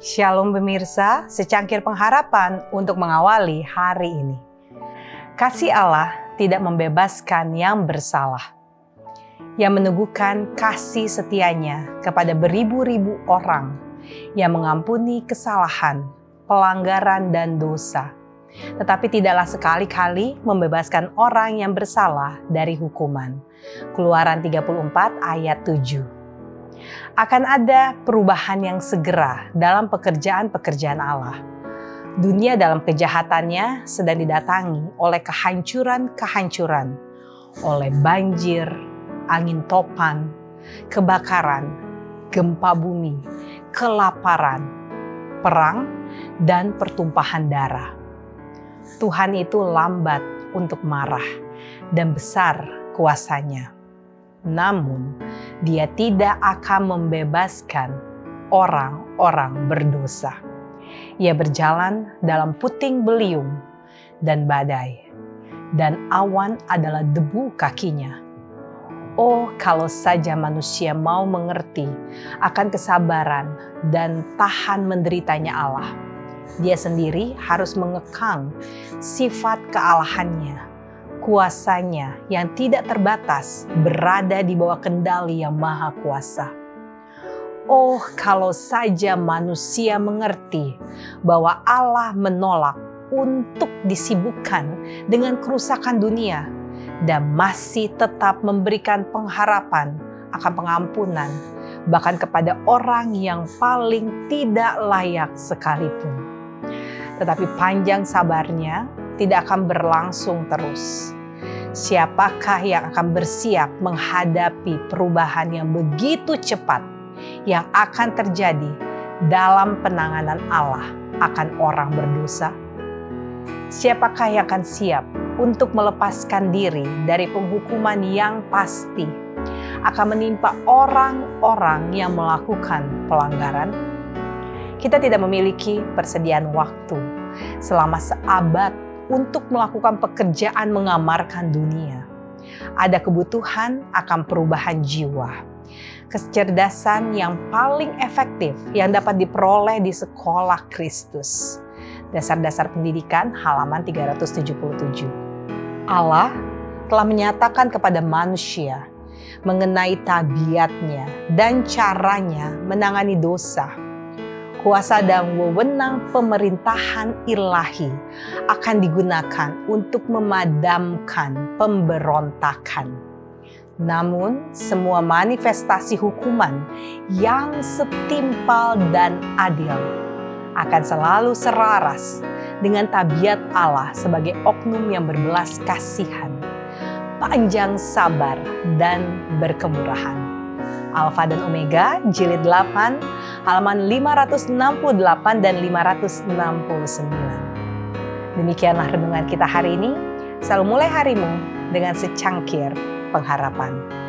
Shalom pemirsa, secangkir pengharapan untuk mengawali hari ini. Kasih Allah tidak membebaskan yang bersalah. Yang meneguhkan kasih setianya kepada beribu-ribu orang yang mengampuni kesalahan, pelanggaran, dan dosa. Tetapi tidaklah sekali-kali membebaskan orang yang bersalah dari hukuman. Keluaran 34 ayat 7 akan ada perubahan yang segera dalam pekerjaan-pekerjaan Allah. Dunia dalam kejahatannya sedang didatangi oleh kehancuran-kehancuran, oleh banjir, angin topan, kebakaran, gempa bumi, kelaparan, perang, dan pertumpahan darah. Tuhan itu lambat untuk marah dan besar kuasanya namun dia tidak akan membebaskan orang-orang berdosa. Ia berjalan dalam puting beliung dan badai, dan awan adalah debu kakinya. Oh, kalau saja manusia mau mengerti akan kesabaran dan tahan menderitanya Allah, dia sendiri harus mengekang sifat kealahannya kuasanya yang tidak terbatas berada di bawah kendali yang maha kuasa. Oh, kalau saja manusia mengerti bahwa Allah menolak untuk disibukkan dengan kerusakan dunia dan masih tetap memberikan pengharapan akan pengampunan, bahkan kepada orang yang paling tidak layak sekalipun. Tetapi panjang sabarnya tidak akan berlangsung terus. Siapakah yang akan bersiap menghadapi perubahan yang begitu cepat yang akan terjadi dalam penanganan Allah akan orang berdosa? Siapakah yang akan siap untuk melepaskan diri dari penghukuman yang pasti akan menimpa orang-orang yang melakukan pelanggaran? Kita tidak memiliki persediaan waktu selama seabad untuk melakukan pekerjaan mengamarkan dunia. Ada kebutuhan akan perubahan jiwa. Kecerdasan yang paling efektif yang dapat diperoleh di sekolah Kristus. Dasar-dasar pendidikan halaman 377. Allah telah menyatakan kepada manusia mengenai tabiatnya dan caranya menangani dosa kuasa dan wewenang pemerintahan ilahi akan digunakan untuk memadamkan pemberontakan. Namun, semua manifestasi hukuman yang setimpal dan adil akan selalu selaras dengan tabiat Allah sebagai oknum yang berbelas kasihan, panjang sabar, dan berkemurahan. Alfa dan Omega, jilid 8, halaman 568 dan 569. Demikianlah renungan kita hari ini. Selalu mulai harimu dengan secangkir pengharapan.